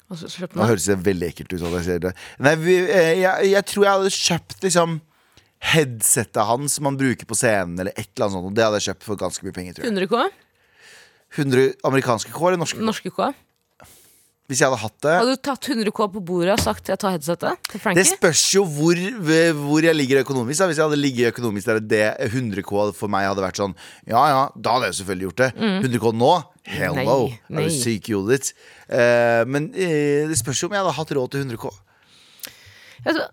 Nå høres det veldig ekkelt ut. Jeg. Nei, eh, jeg, jeg tror jeg hadde kjøpt liksom headsetet hans som han bruker på scenen, eller et eller annet sånt. Det hadde jeg kjøpt for ganske mye penger. tror jeg 100 K? 100 amerikanske K eller norske K? Norske K? Hvis jeg hadde hatt det. Hadde du tatt 100 K på bordet og sagt 'jeg tar headsetet' Det spørs jo hvor, hvor jeg ligger økonomisk. Da. Hvis jeg hadde ligget økonomisk der det 100 K for meg hadde vært sånn, ja ja, da hadde jeg selvfølgelig gjort det. 100 K nå? Hell Nei, nei. Er du syk i hodet ditt? Eh, men eh, det spørs jo om jeg hadde hatt råd til 100 K. Altså,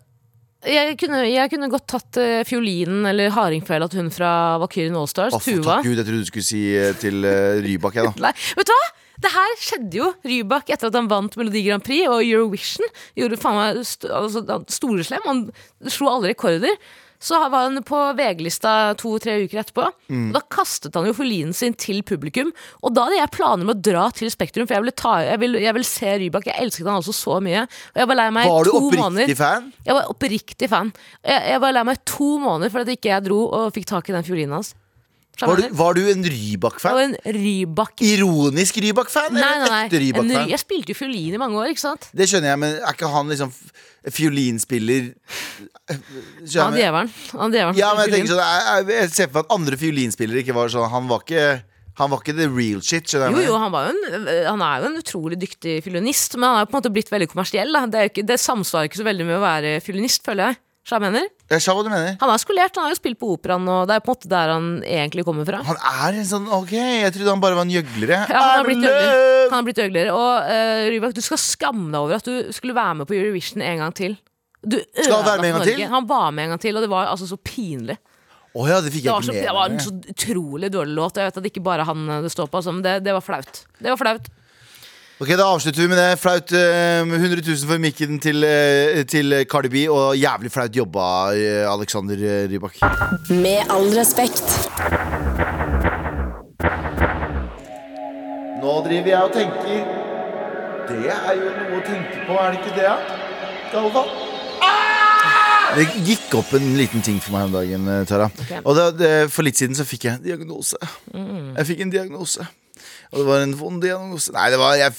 Jeg kunne, jeg kunne godt tatt eh, fiolinen eller hardingfela til hun fra Valkyrien Allstars, Å, for Tuva. takk Gud, jeg trodde du skulle si eh, til uh, Rybak. Jeg, da. Nei, vet du hva? Det her skjedde jo Rybak etter at han vant Melodi Grand Prix og Eurovision. Gjorde faen meg st altså, han- storeslem. Han slo alle rekorder. Så var han på VG-lista to-tre uker etterpå. Mm. Og da kastet han jo fiolinen sin til publikum. Og da hadde jeg planer om å dra til Spektrum, for jeg ville, ta, jeg ville, jeg ville se Rybak. Jeg elsket han altså så mye. Og jeg var lei meg Var du oppriktig måneder. fan? Jeg var oppriktig fan. Jeg, jeg var lei meg to måneder for at ikke jeg dro og fikk tak i den fiolinen hans. Var du, var du en Rybak-fan? en Rybak Ironisk Rybak-fan? Nei, Eller nei, ekte nei. Rybak-fan? jeg spilte jo fiolin i mange år, ikke sant? Det skjønner jeg, men er ikke han liksom fiolinspiller Han djevelen. Han Ja, men jeg tenker sånn Jeg, jeg, ser for meg at andre fiolinspillere ikke var sånn Han var ikke Han var ikke the real shit, skjønner Jo, jeg? jo, han, var jo en, han er jo en utrolig dyktig fiolinist, men han er jo på en måte blitt veldig kommersiell. Det, ikke, det samsvarer ikke så veldig med å være fiolinist, føler jeg. Jeg mener. Jeg sa hva du mener. Han er skolert, han har jo spilt på operaen, og det er på en måte der han egentlig kommer fra. Han er en sånn Ok, jeg trodde han bare var en gjøgler. Ja, han har blitt gjøgler. Han har blitt gjøgler. Og uh, Rybak, du skal skamme deg over at du skulle være med på Eurovision en gang til. Du med en ødela gang for Norge. til? Han var med en gang til, og det var altså så pinlig. Oh ja, det Det var, så, det var en så utrolig dårlig låt. Jeg vet at det ikke bare han det står på, altså, men det, det var flaut. Det var flaut. Ok, Da avslutter vi med det. Flaut eh, 100 000 for mikken til, eh, til Cardi B, og jævlig flaut jobba, eh, Alexander eh, Rybak. Med all respekt. Nå driver jeg og tenker Det er jo noe å tenke på, er det ikke det? da? Galvan? Det gikk opp en liten ting for meg om dagen, eh, Tara. Og det, det, For litt siden så fikk jeg en diagnose. Jeg fikk en diagnose. Og det var en vond diagnose Nei, det var jeg,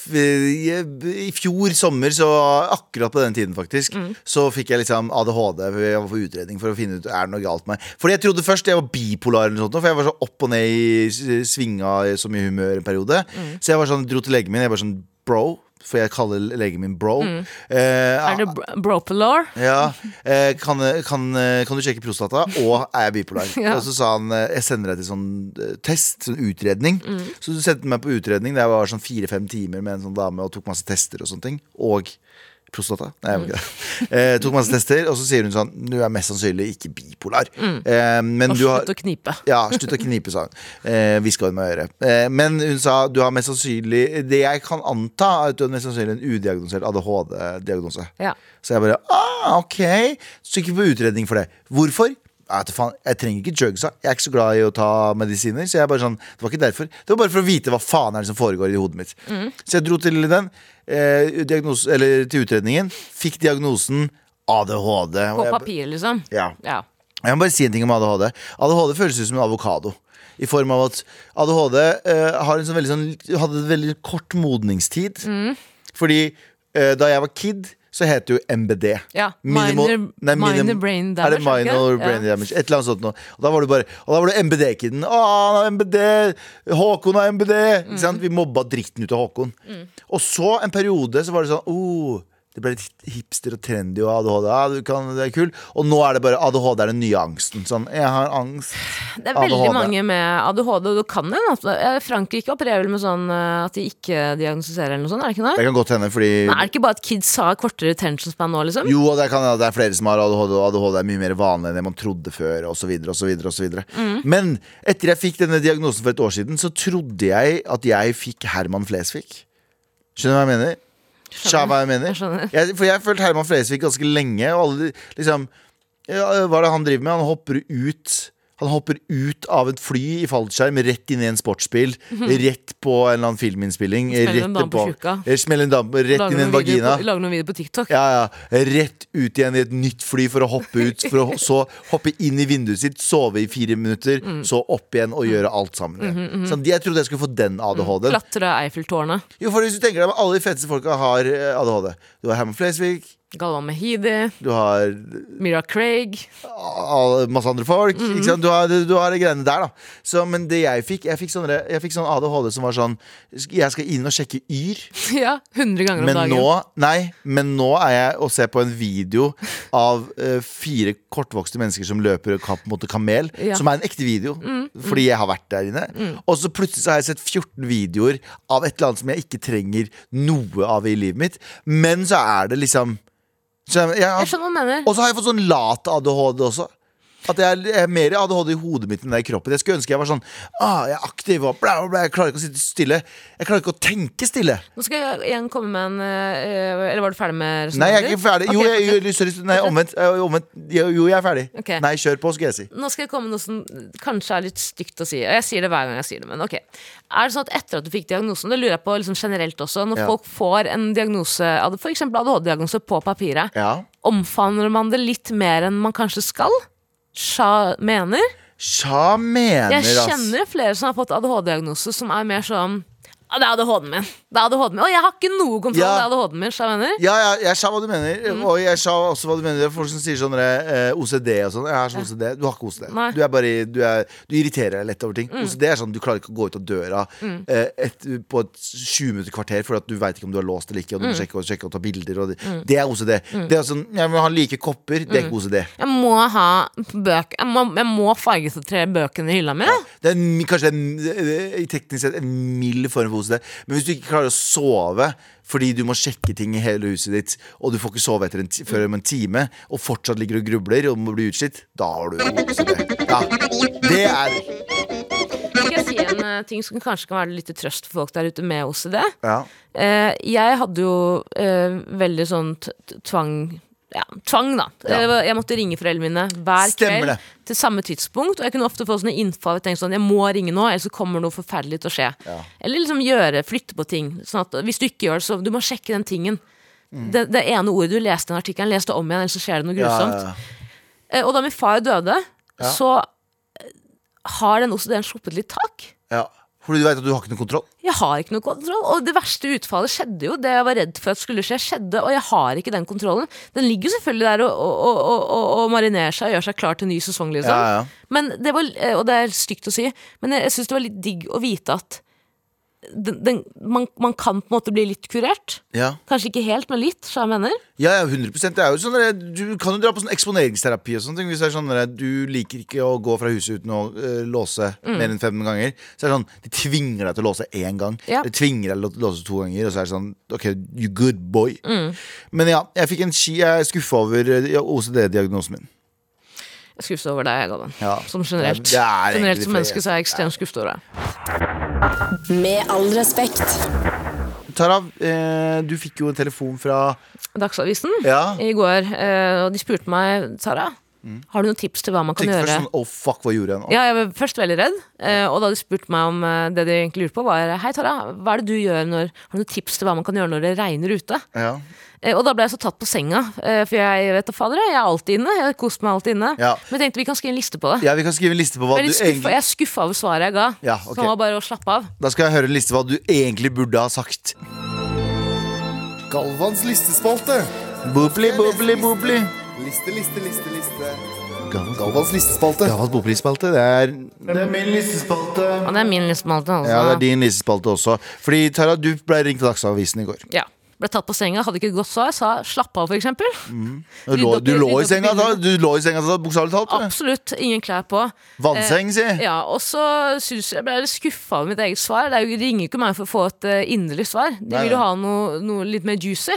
jeg, I fjor sommer, så akkurat på den tiden faktisk, så fikk jeg liksom ADHD. Jeg var på utredning for å finne ut er det noe galt med meg. Fordi jeg trodde først jeg var bipolar, eller noe sånt, for jeg var så opp og ned i svinga så mye humør en periode. Så jeg var sånn, dro til legen min. Jeg var sånn bro, for jeg kaller legen min bro. Eh, Er det bro- Bropolor? ja, eh, kan, kan, kan du sjekke prostata, og er jeg bipolar? Ja. Og så sa han eh, jeg sender deg til sånn eh, test, sånn utredning. Så du sendte meg på utredning der jeg var sånn fire-fem timer med en sånn dame og tok masse tester og sånne ting. Og prostata. Nei, jeg var ikke det. Eh, tok masse tester, og så sier hun sånn Du er mest sannsynlig ikke bipolar. Eh, men Og du har slutt å knipe. ja, slutt å knipe, sa hun. Eh, Hviska hun meg i øret. Eh, men hun sa du har mest sannsynlig Det jeg kan anta, er at du har mest sannsynlig en udiagnosert ADHD-diagnose. Ja. Så jeg bare ah, ok. Så ikke vi på utredning for det. Hvorfor? Faen, jeg trenger ikke drugs, Jeg er ikke så glad i å ta medisiner. Så jeg bare sånn, Det var ikke derfor. Det var bare for å vite hva faen er det som foregår i hodet mitt. Så jeg dro til den, eh, diagnose, eller til utredningen. Fikk diagnosen ADHD. På jeg- papir, liksom. Ja. Ja. jeg må bare si en ting om ADHD. ADHD føles ut som en avokado. I form av at ADHD eh, har en sånn veldig sånn, hadde en veldig kort modningstid. Mm. Fordi eh, da jeg var kid, så heter det jo MBD. Ja, Minimal- minor- nei, minim- minor brain damage, er det minor ikke? brain damage? Et eller annet sånt noe. Og da var du bare Og da var du MBD-kiden. Å, han har MBD! Håkon har MBD! Mm. Vi mobba dritten ut av Håkon. Og så en periode så var det sånn oh, det ble litt hipster og trendy og ADHD. Du kan, det er kul. Og nå er det bare ADHD er den nye angsten. Sånn, jeg har angst. Det er veldig ADHD. mange med ADHD, og det kan hende at eh, Frankrike opererer vel med sånn eh, at de ikke diagnostiserer eller noe sånt, er det ikke det? Det kan godt hende, fordi Er det ikke bare at kids har kortere attention span nå, liksom? Jo, og det, kan, hende at det er flere som har ADHD, og ADHD er mye mer vanlig enn det man trodde før. Så videre. Mm. Men etter jeg fikk denne diagnosen for et år siden, så trodde jeg at jeg fikk Herman Flesvig. Skjønner du hva jeg mener? Skjønner hva jeg mener? Jeg skjønner. Jeg, for jeg har følt Herman Flesvig ganske lenge, og alle liksom ja, Hva er det han driver med? Han hopper ut Han hopper ut av et fly i fallskjerm, rett inn i en sportsbil. Rett på en eller annen filminnspilling. Mhm. Smeller en dame på tjukka. Eh, en dame rett inn i en vagina. på- Lager noen video på TikTok. Ja, ja. Rett ut igjen i et nytt fly for å hoppe ut. For å så hoppe inn i vinduet sitt, sove i fire minutter, Mm. så opp igjen og gjøre alt sammen. Mhm, Sånn, jeg trodde jeg skulle få den ADHD-en. Klatre Eiffeltårnet. Jo, for hvis du tenker deg Alle de feteste folka har eh, ADHD. Du har Herman Flesvig, Galvan Mehidi. du har Mira Craig. masse andre folk. Ikke sant? Du, har, du har de greiene der, da. Så, men det jeg fikk Jeg fikk, sånne, jeg fikk sånn ADHD som var sånn Jeg skal inn og sjekke Yr. Ja, 100 ganger om Men dagen. nå, nei, men nå er jeg og ser på en video av uh, fire kortvokste mennesker som løper kapp mot en kamel. Ja. Mm, Som er en ekte video, fordi jeg har vært der inne. Og så plutselig så har jeg sett 14 videoer av et eller annet som jeg ikke trenger noe av i livet mitt. Men så er det liksom så jeg, jeg, Jeg skjønner hva du mener. og så har jeg fått sånn lat ADHD også. At jeg jeg er mer ADHD i hodet mitt enn det er i kroppen. Jeg skulle ønske jeg var sånn ah, Jeg er aktiv og bla, bla, bla. Jeg klarer ikke å sitte stille. Jeg klarer ikke å tenke stille. Nå skal jeg igjen komme med en eh, Eller var du ferdig med Nei, jeg er ikke ferdig. Jo, jeg, fortsett. jo, sorry, nei, omvendt. eh, omvendt. Jo, jo, jeg er ferdig. Okay. Nei, kjør på, skal jeg si. Nå skal jeg komme med noe som kanskje er litt stygt å si. Og jeg sier det hver gang jeg sier det, men ok. Er det sånn at etter at du fikk diagnosen, det lurer jeg på liksom generelt også, når Ja. folk får en diagnose, f.eks. ADHD-diagnose på papiret, Ja. omfavner man det litt mer enn man kanskje skal? Sja mener. Sja mener, Jeg kjenner flere som har fått ADHD-diagnose, som er mer sånn ja, det er ADHD-en min. Det er ADHD-en min. Og jeg har ikke noe kontroll. Ja. Det er ADHD-en min. jeg mener. Ja, ja, jeg sa hva du mener, Mm. og jeg sa også hva du mener. Er folk som sier sånn eh, OCD og sånn. Jeg har sånn OCD. Du har ikke OCD. Mm. Du, bare, du, er, du irriterer deg lett over ting. OCD er sånn du klarer ikke å gå ut av døra eh, et, på et 20 minutter kvarter fordi at du veit ikke om du har låst eller ikke, og Mm. du må sjekke og sjekke og ta bilder. Og det, det er OCD. Det er sånn, Jeg må ha like kopper. Det er ikke OCD. Jeg må ha bøk Jeg må, jeg må fargesortere bøkene i hylla mi. Det er kanskje en, eh, teknisk sett en mild form for OCD. Men hvis du ikke klarer å sove fordi du må sjekke ting i hele huset ditt, og du får ikke sove etter en før om en time, og fortsatt ligger og grubler og må bli utslitt, da har du OCD. Ja, det er Skal jeg si en eh, ting som kanskje kan være litt til trøst for folk der ute med OCD? ja. Eh, jeg hadde jo eh, veldig sånn tvang ja, tvang, da. Ja. Eh, Jeg måtte ringe foreldrene mine hver Stemmer kveld det. til samme tidspunkt. Og jeg kunne ofte få sånne innfall. Jeg tenkte sånn, jeg må ringe nå, ellers så kommer noe forferdelig til å skje. Ja. Eller liksom gjøre, flytte på ting. Sånn at hvis du ikke gjør det, så du må sjekke den tingen. Mm. Det, det ene ordet du leste i den artikkelen, les det om igjen, ellers så skjer det noe grusomt. ja. Eh, Og da min far døde, så eh, har den OCD-en sluppet litt tak. ja. Fordi du vet at du har ikke noe kontroll? Jeg har ikke noe kontroll. Og det verste utfallet skjedde jo. Det jeg var redd for at skulle skje, skjedde. Og jeg har ikke den kontrollen. Den ligger jo selvfølgelig der og, og, og, og, marinerer seg og gjør seg klar til ny sesong, liksom. Ja, ja. Men det var, eh, og det er stygt å si, men jeg, jeg syns det var litt digg å vite at den, den, man, man kan på en måte bli litt kurert. Ja. Kanskje ikke helt, men litt, så jeg mener. Ja, ja, 100 Det er jo sånn Du kan jo dra på sånn eksponeringsterapi og sånne ting. Hvis det er sånn at du liker ikke å gå fra huset uten å uh, låse Mm. mer enn fem ganger. Så er det sånn De tvinger deg til å låse én gang. Ja. De tvinger deg til å låse to ganger, og så er det sånn OK, you good boy. Mm. Men ja, jeg fikk en ski Jeg er skuffa over øh, OCD-diagnosen min. Skuffet over deg, Galvan. Ja. Som generelt. Det er- det er generelt som menneske så er jeg ekstremt skuffet over deg. Med all respekt. Tara, eh, du fikk jo en telefon fra Dagsavisen Ja. i går, eh, og de spurte meg, Sara, har du noen tips til hva man kan gjøre? først sånn Oh fuck, hva gjorde jeg nå? Ja, jeg var først veldig redd, eh, og da de spurte meg om eh, det de egentlig lurte på, var Hei, Tara, hva er det du gjør når Har du noen tips til hva man kan gjøre når det regner ute? Ja. Eh, Og da ble jeg så tatt på senga, eh, for jeg vet da fader, jeg er alltid inne. Jeg har kost meg alltid inne. Ja. Men jeg tenkte vi kan skrive en liste på det. ja, vi kan skrive en liste på hva du egentlig jeg er skuffa over svaret jeg ga. Ja, okay. Så det var bare å slappe av. Da skal jeg høre en liste på hva du egentlig burde ha sagt. Galvans listespalte. Bobli, bobli, bobli. Liste, liste, liste, liste. Galvans listespalte. Galvans bokprisspalte. Det er, det er min listespalte. Og det er min listespalte, også. Ja, det er din listespalte også. Fordi Tara, du ble ringt til Dagsavisen i går. Ja. Ble tatt på senga, hadde ikke godt svar. Sa slapp av, for eksempel. Du lå, du i- lå i senga, da. Du lå i senga da, bokstavelig talt. Absolutt ingen klær på. Vannseng, si. Ja, og så synes jeg ble litt skuffa over mitt eget svar. Det jo, de ringer ikke meg for å få et uh, inderlig svar. De vil jo ha noe, noe litt mer juicy.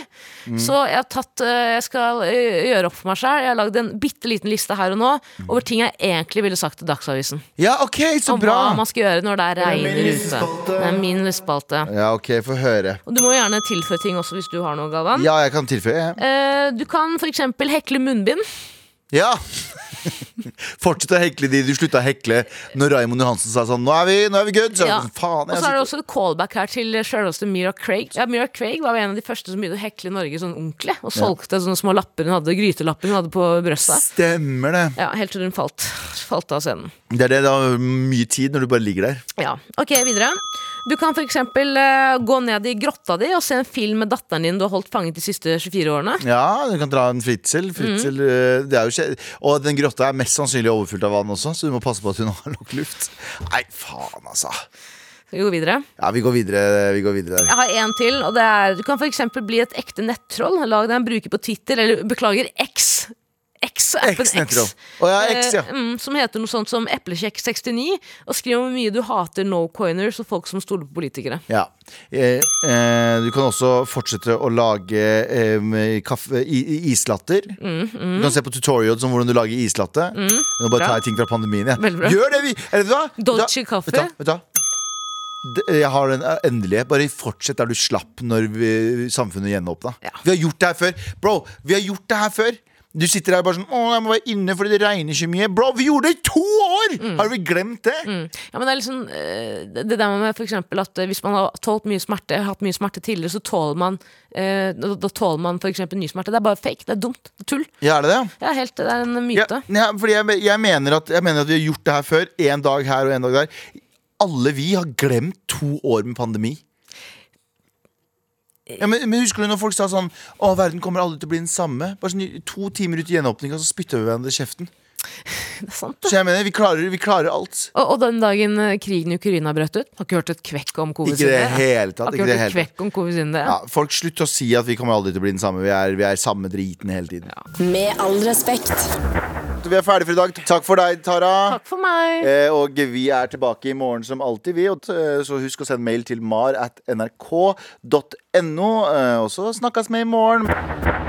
Så jeg har tatt uh, Jeg skal eh, gjøre opp for meg sjøl. Jeg har lagd en bitte liten liste her og nå over ting jeg egentlig ville sagt til Dagsavisen. Ja, OK, så Om bra. hva man skal gjøre når det er regn ute. Det er min lysspalte Ja, OK, få høre. Og du må gjerne tilføre ting også hvis du har noe, Galvan. Ja, jeg kan tilføye. Eh, du kan eksempel hekle munnbind. Ja. Fortsett å hekle de du slutta å hekle når Raymond Johansen sa sånn Nå er vi, nå er vi good! Så er Ja. sånn, faen, Og så er det også callback her til sjølveste Mira Craig. Ja, Mira Craig var en av de første som begynte å hekle Norge sånn ordentlig. Og solgte sånne små lapper hun hadde, grytelapper hun hadde på brøstet. Stemmer det. Ja, Helt til hun falt, falt av scenen. Det er det, det har mye tid når du bare ligger der. Ja, ok, videre Du kan for eksempel eh, gå ned i grotta di Og se en film med datteren din du har holdt fanget de siste 24 årene Ja, du kan dra en fritsel. fritsel mm. uh, det er jo ikke, og den grotta er mest sannsynlig overfylt av vann også, så du må passe på at hun har nok luft. Nei, faen, altså. Skal vi gå videre? Ja, vi går videre, vi går videre der. Jeg har en til, og det er Du kan for eksempel bli et ekte nettroll Lag deg en bruker på Twitter Eller beklager, X X, X-nettroll. Å ja, X, ja. Eh, mm, Som heter noe sånt som Eplekjekk69 Og skriver om hvor mye du hater no-coiners Og folk som stoler på politikere Ja. Eh, eh, du kan også fortsette å lage eh, kaffe, islatter. Mm, Du kan se på tutorials om hvordan du lager islatte. Nå bare bra. tar jeg ting fra pandemien. Ja. Gjør det, vi! Eller? Dolce kaffe. Vet du? Vet du Jeg har den eh, endelige. Bare fortsett der du slapp når vi, samfunnet gjenåpna. Ja. Vi har gjort det her før. Bro, vi har gjort det her før. Du sitter her bare sånn Å, jeg må være inne fordi det regner ikke mye. Bro, vi gjorde det i to år! Mm. Har vi glemt det? Ja, men det er liksom Det der med for eksempel at eh, hvis man har tålt mye smerte, hatt mye smerte tidligere, så tåler man eh, Da tåler man for eksempel ny smerte. Det er bare fake. Det er dumt. Det er tull. Ja, er det det? Ja, helt, det er en myte. ja, fordi jeg, jeg, mener at, jeg mener at vi har gjort det her før. En dag her og en dag der. Alle vi har glemt to år med pandemi. Ja, men, men Husker du når folk sa sånn Å, verden kommer aldri til å bli den samme? Bare sånn To timer ut i gjenåpninga, så spytter vi hverandre i kjeften. Det er sant, Så jeg mener, vi klarer, vi klarer alt. Og, og den dagen eh, krigen i Ukraina brøt ut, har ikke hørt et kvekk om covid Ikke det hele tatt. Ikke det hørt et hele tatt. Ja, folk slutt å si at vi kommer aldri til å bli den samme. Vi er, vi er samme driten hele tiden. Med all respekt. Vi er ferdige for i dag. Takk for deg, Tara. Takk for meg. Eh, og vi er tilbake i morgen som alltid, vi. Eh, så husk å sende mail til mar at nrk.no. Eh, og så snakkes vi i morgen.